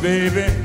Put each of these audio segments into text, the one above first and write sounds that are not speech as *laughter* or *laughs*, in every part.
baby.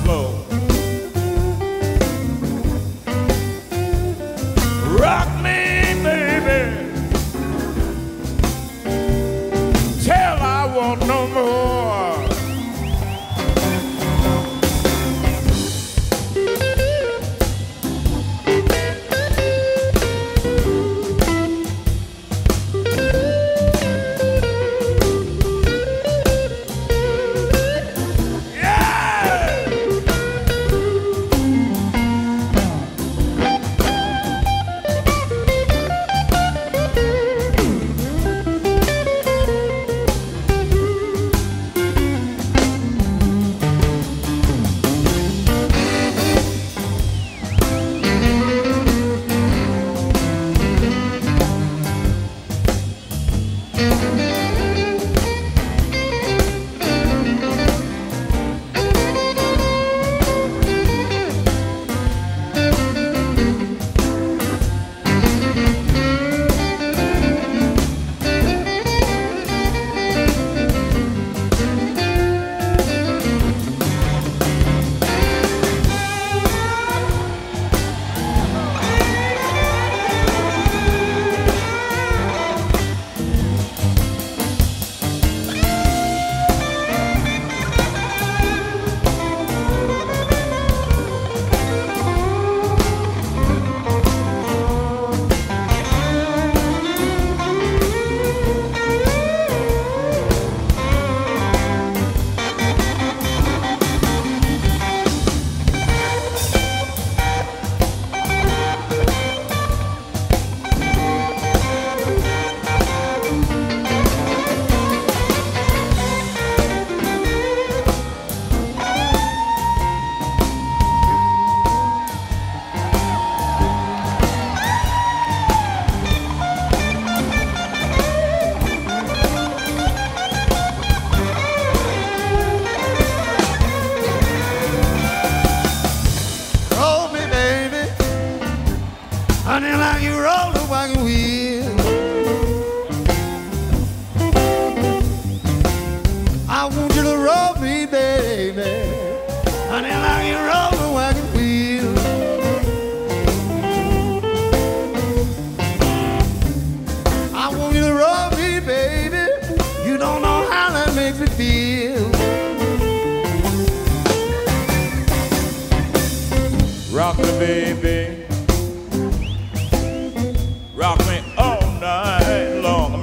Slow. Rock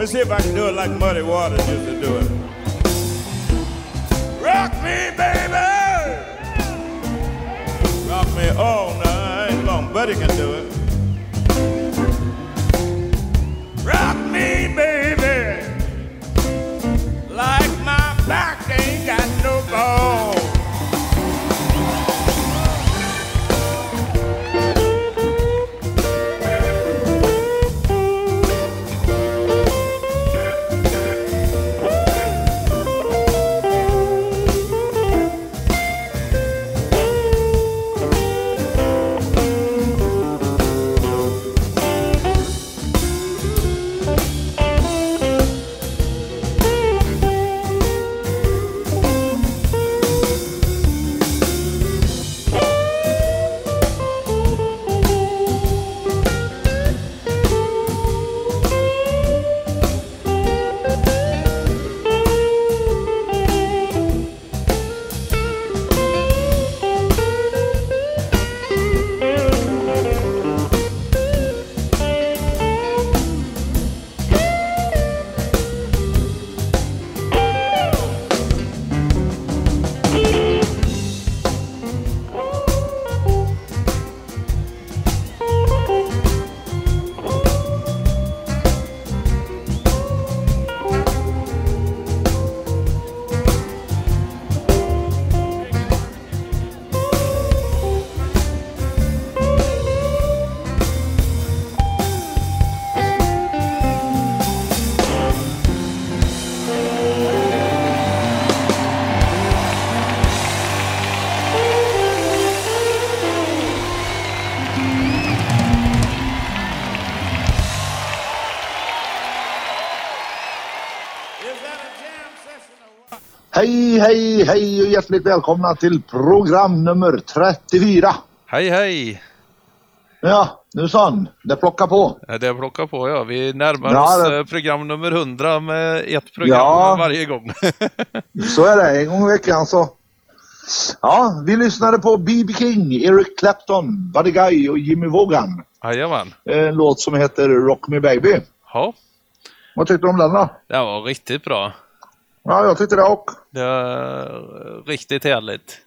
see if I can do it like Muddy Waters used to do it. Rock me, baby. Rock me all night long. Buddy can do it. Rock me, baby. Like my back ain't got no bone. Hej, hej, hej och hjärtligt välkomna till program nummer 34. Hej hej! Ja, nu son, det plockar på. Det plockar på ja. Vi närmar Ja, oss det- eh, program nummer 100 med ett program Ja. varje gång. *laughs* Så är det, en gång i veckan så. Ja, vi lyssnade på B.B. King, Eric Clapton, Buddy Guy och Jimmy Vaughan. Jajamän. En låt som heter Rock Me Baby. Ja, Vad tyckte du om den då? det var riktigt bra. Ja, jag tyckte det också. Det var riktigt härligt.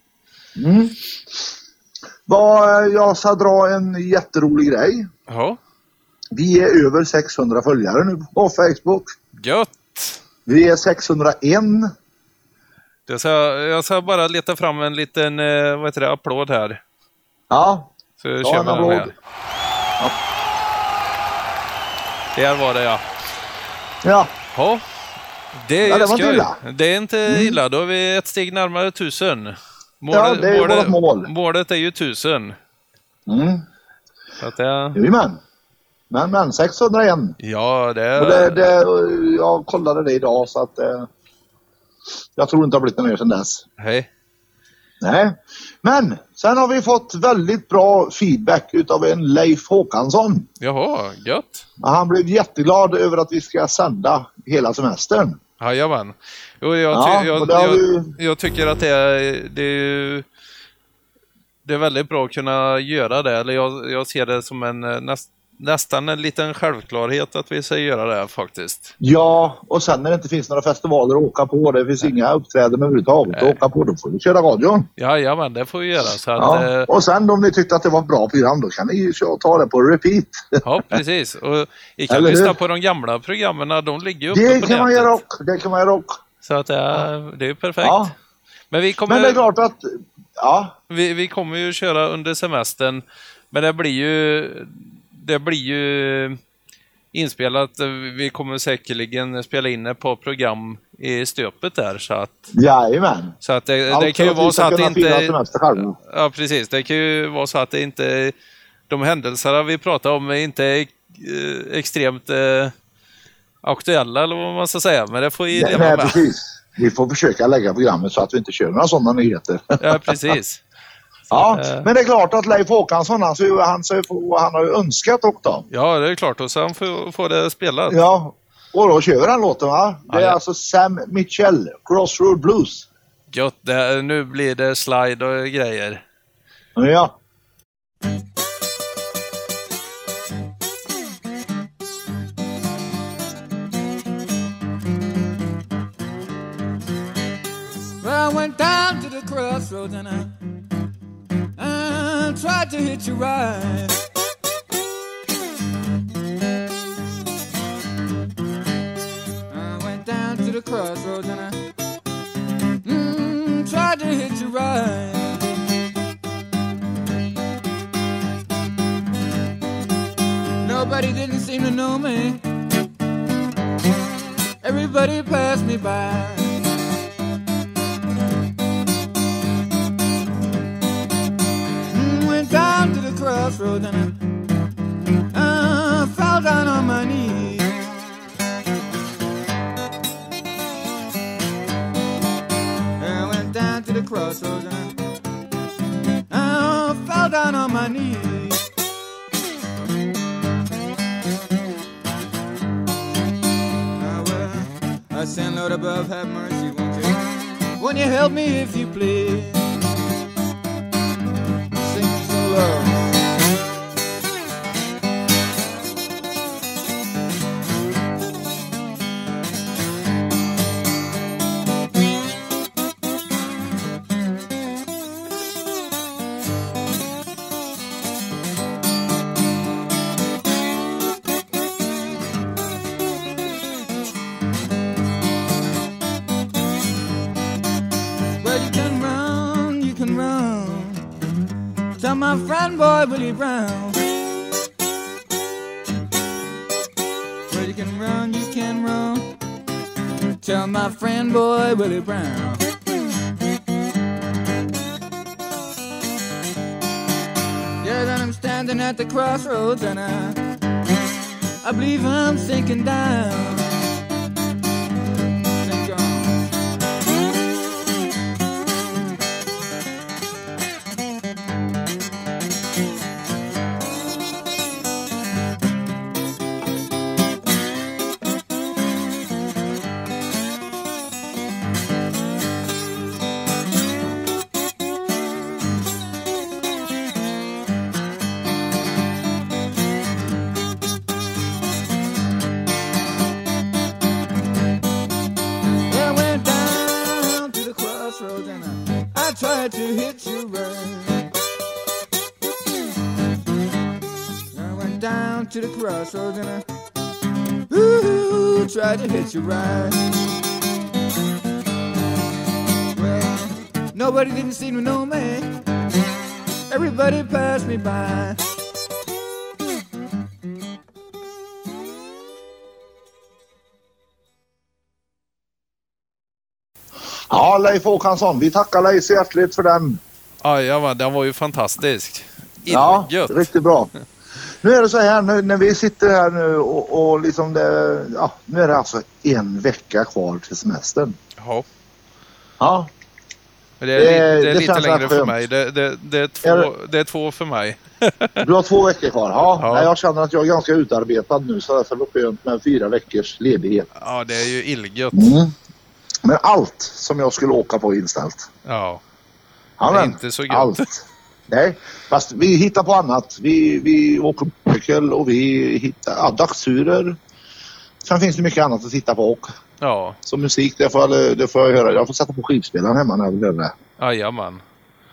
Mm. Eh, jag ska dra en jätterolig grej. Ja, Vi är över 600 följare nu på Facebook. gött! Vi är 601. Jag ska, jag ska bara leta fram en liten eh, vad heter det, applåd här. Ja, Så Ja, kör en applåd. här. Där var det ja. ja. Ja, det är Ja, det inte illa. Det är inte illa. Då är vi ett steg närmare tusen. Ja, det är vårt mål. Målet är ju tusen. Mm. Så att det, Jajamän. Men, men 601. ja, det, Och det, det, jag kollade det idag så att eh, jag tror inte det har blivit något mer sedan dess. Hej. Nej. Men sen har vi fått väldigt bra feedback utav en Leif Håkansson. Jaha, gött. Han blev jätteglad över att vi ska sända hela semestern. Jajamän. Jo, jag, Ja, jag, jag, vi- jag tycker att det är, det är det är väldigt bra att kunna göra det. Eller jag, jag ser det som en eh, näst, nästan en liten självklarhet att vi ska göra det faktiskt. Ja, och sen när det inte finns några festivaler att åka på, det finns inga uppträden överhuvudtaget att Nej. åka på, då får vi köra radion. Jajamän, det får vi göra. Så att, Ja. ja. Och sen om ni tyckte att det var ett bra program, då kan ni ju ta det på repeat. *laughs* ja, precis. Och ni kan Eller hur? lyssna på de gamla programmen. De ligger ju uppe Det på kan man göra också. Det kan man göra också. Så att det är, det är perfekt. Ja. Men vi kommer... Men det är klart att, ja, Vi, vi kommer ju köra under semestern, men det blir ju, det blir ju inspelat. Vi kommer säkerligen spela in ett par program i stöpet där. Så att, jajamän. så att det, Allt det kan ju vara så att det inte... Ja, precis. Det kan ju vara så att det inte... De händelserna vi pratar om är inte eh, extremt eh, aktuella, eller vad man ska säga. Men det får vi Nej, nej, precis. Vi får försöka lägga programmet så att vi inte kör några sådana nyheter. Ja, precis. Ja, eh, men det är klart att Leif Håkansson, han, så, han, så, han har ju önskat också. Ja, det är klart. Och sen får, får det spelat. Ja, och då kör vi den låten va? Det är Ja, ja. alltså Sam Mitchell, Crossroad Blues. Gött, det, nu blir det slide och grejer. Ja. To hit you right. I went down to the crossroads and I mm, tried to hit you right. Nobody didn't seem to know me. Everybody passed me by. And I, I fell down on my knees. I went down to the crossroads and I, I fell down on my knees. Well, uh, I send Lord above, have mercy, won't you? Won't you help me if you please? Tell my friend boy Willie Brown. Well, you can run, you can run. Tell my friend boy Willie Brown. Yeah, then I'm standing at the crossroads and I, I believe I'm sinking down. To hit you right. I went down to the crossroads and I ooh, tried to hit you right. Well, nobody didn't seem to know me. Everybody passed me by. Ja, Leif Håkansson, vi tackar Leif så hjärtligt för den. Jajamän, den var ju fantastisk. Ja, Illgött. riktigt bra. Nu är det så här nu när vi sitter här nu och, och liksom det, ja, nu är det alltså en vecka kvar till semestern. Ja. Ja, Det är, Det- det är det lite längre för mig. Det, det, det, är två, det- det är två för mig. *laughs* du har två veckor kvar. Ja, Ja. Jag känner att jag är ganska utarbetad nu så därför är det skönt med fyra veckors ledighet. Ja, det är ju illgött. Mm. Men allt som jag skulle åka på är inställt. Ja. Ja, Det är inte så gött. Allt. Nej, fast vi hittar på annat. Vi, vi åker motorcykel och vi hittar ja, dagsturer. Sen finns det mycket annat att titta på och Ja, så musik, det får, jag, det får jag höra. Jag får sätta på skivspelaren hemma när jag vill göra det. jajamän.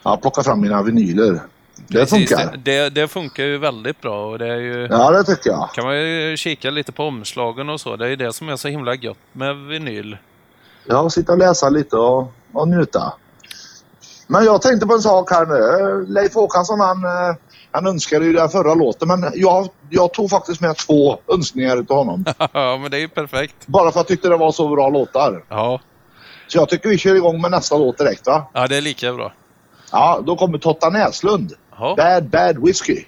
Ja, plocka fram mina vinyler. Det Precis, funkar. Det, det, det funkar ju väldigt bra och det är ju... Ja, det tycker jag. kan man ju kika lite på omslagen och så. Det är ju det som är så himla gött med vinyl. Ja, sitta och läsa lite och, och njuta. Men jag tänkte på en sak här nu. Leif Håkansson han, eh, han önskade ju den förra låten men jag, jag tog faktiskt med två önskningar utav honom. *laughs* ja, men det är ju perfekt. Bara för att jag tyckte det var så bra låtar. Ja, Så jag tycker vi kör igång med nästa låt direkt va? ja det är lika bra. Ja, då kommer Totta Näslund. Ja. Bad Bad Whiskey.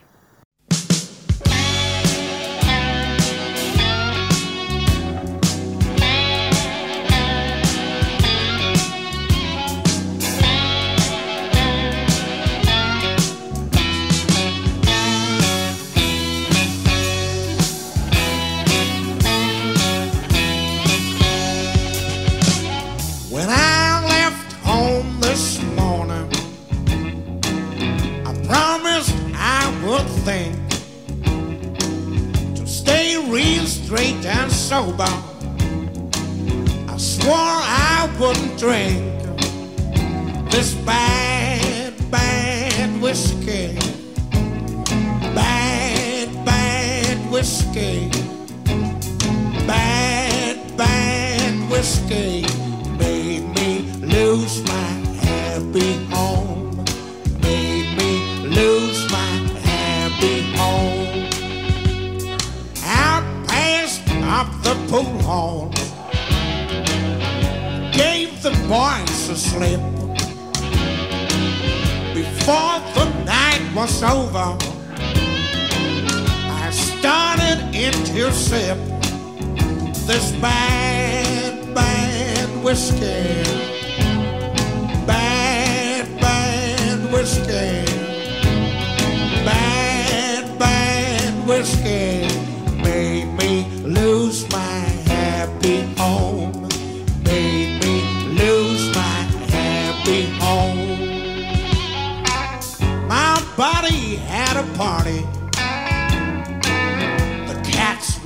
escape.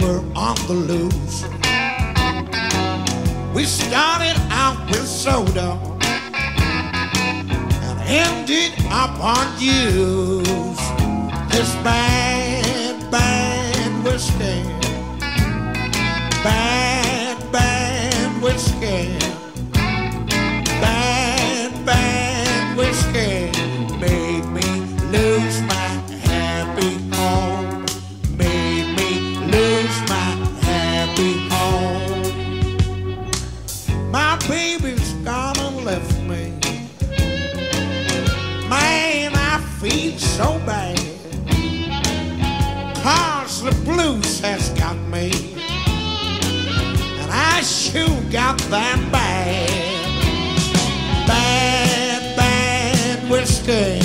Were on the loose. We started out with soda and ended up on use. This bad, bad whiskey. Bad, blues has got me. And I sure got that bad. Bad, bad whiskey.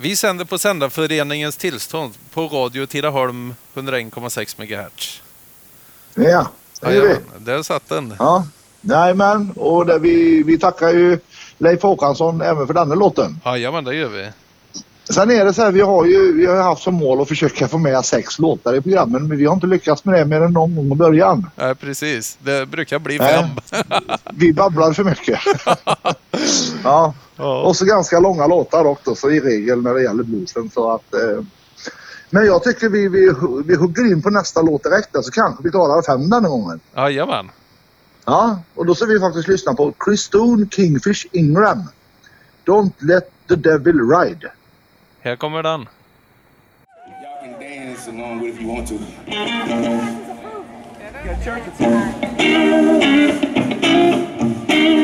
Vi sänder på Sändarföreningens tillstånd på Radio Tidaholm 101,6 MHz. Ja, det gör vi. Jajamän, där satt den. Ja. Nej men, och det, vi, vi tackar ju Leif Håkansson även för denna låten. Jajamän, det gör vi. Sen är det så här, vi har ju vi har haft som mål att försöka få med sex låtar i programmen men vi har inte lyckats med det mer än någon gång i början. Nej, precis. Det brukar bli Nej. fem. Vi babblar för mycket. *laughs* ja. Och så ganska långa låtar också så i regel när det gäller bluesen så att eh, men jag tycker vi, vi, vi hugger in på nästa låt direkt så kanske vi klarar fem denna gången. Jajamän. Ja, och då ska vi faktiskt lyssna på Christone Kingfish Ingram. Don't let the devil ride. Här kommer den. Y'all can dance along with it if you want to. I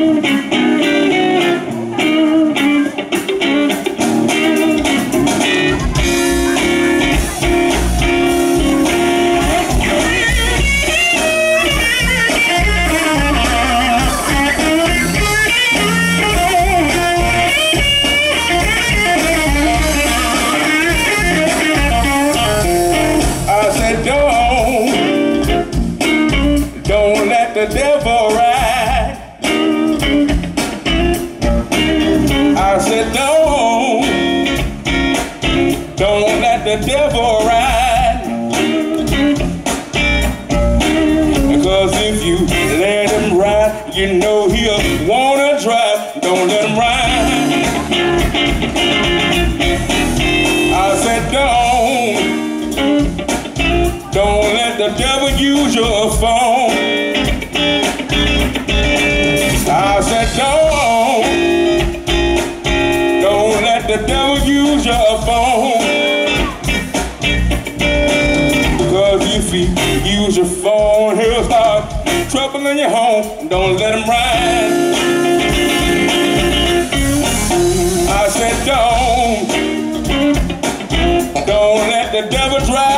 on, let them ride. The devil drive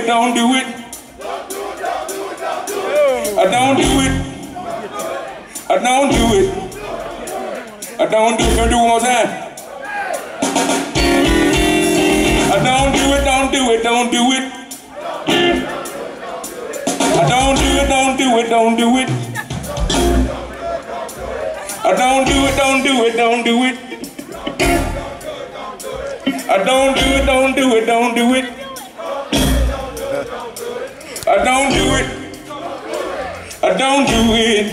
it, don't do it, don't do it. Uh, Don't do it. Uh, Don't do it. Uh, Don't do it, don't do it one more time. Uh, Don't do it, don't do it, don't do it. I don't do it, don't do it, don't do it. I don't do it, don't do it, don't do it. I don't do it, don't do it, don't do it. I don't do it. I don't do it.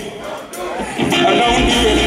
I don't do it.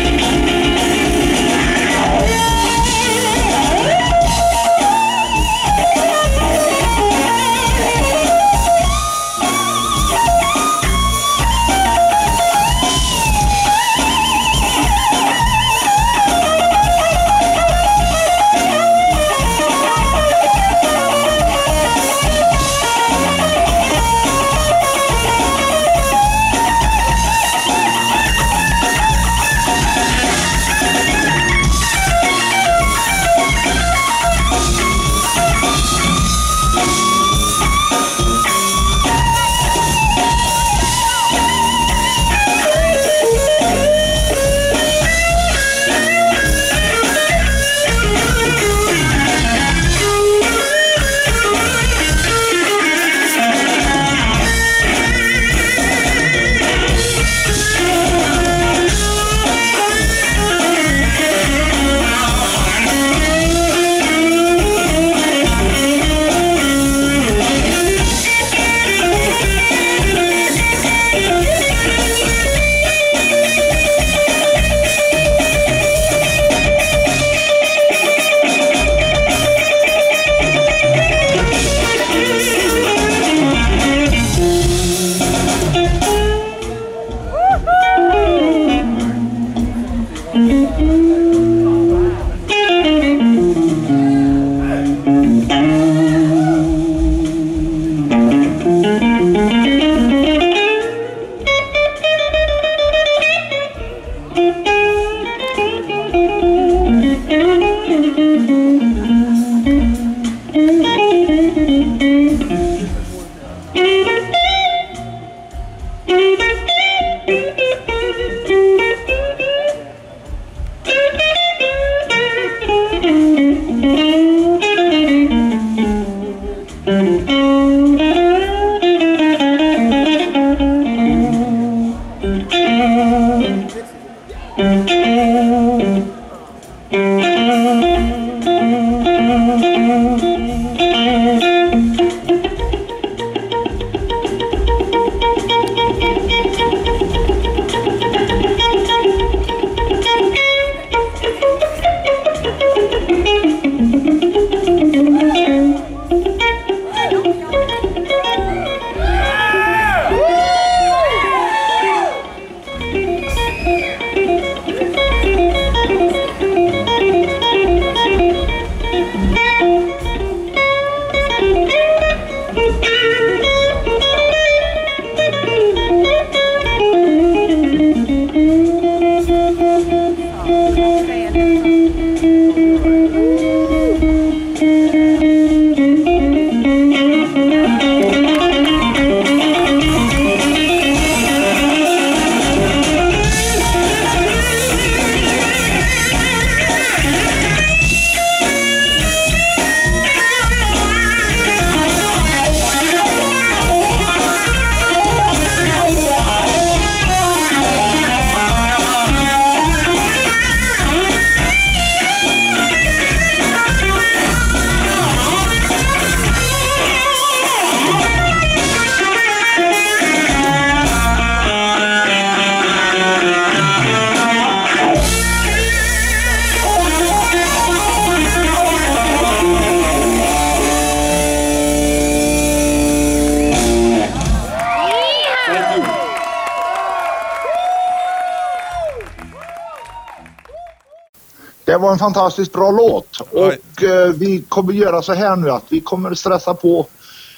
Det var en fantastiskt bra låt och eh, vi kommer göra så här nu att vi kommer stressa på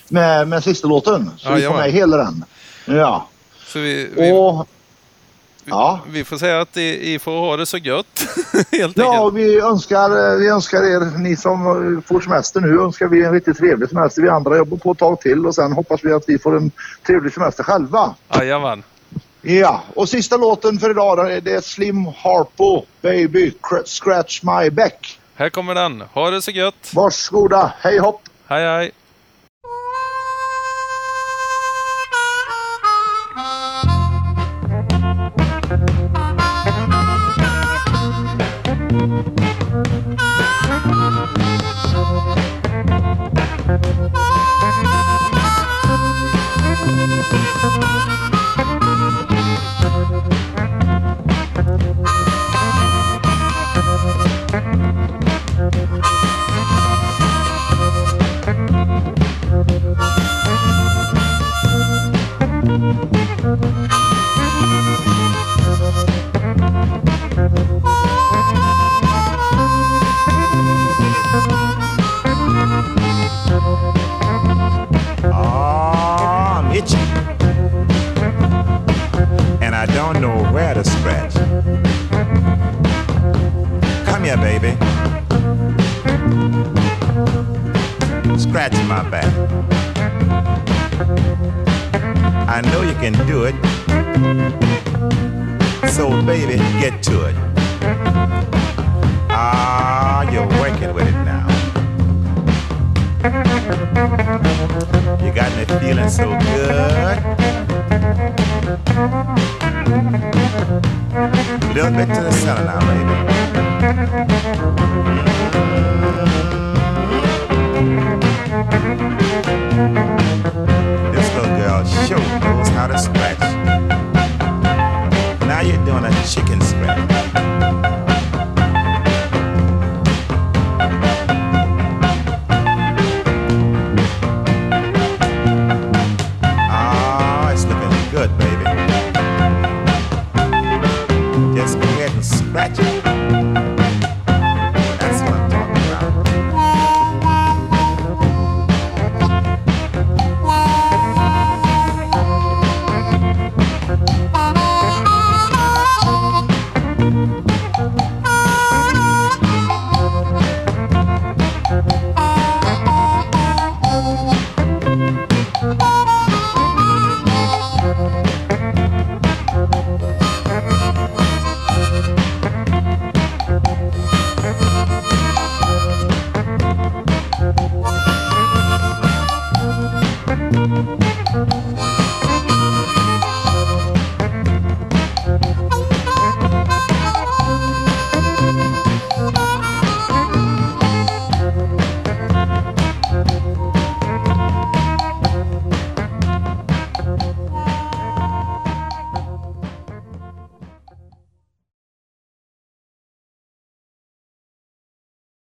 med, med sista låten. Så vi får med hela den. Ja. Så vi, vi, Och, ja. vi får säga att ni får ha det så gött. *laughs* Helt Ja, enkelt. vi önskar, vi önskar er, ni som eh, får semester nu, önskar vi en riktigt trevlig semester. Vi andra jobbar på ett tag till och sen hoppas vi att vi får en trevlig semester själva. Jajamän. Ja, och sista låten för idag då är det Slim Harpo, Baby, Cr- Scratch My Back. Här kommer den. Ha det så gött. Varsågoda, hej hopp! Hej hej. Can do it. So, baby, get to it. Ah, you're working with it now. You got me feeling so good. A little bit to the center now, baby for sure was not a scratch. Now you're doing a chicken scratch.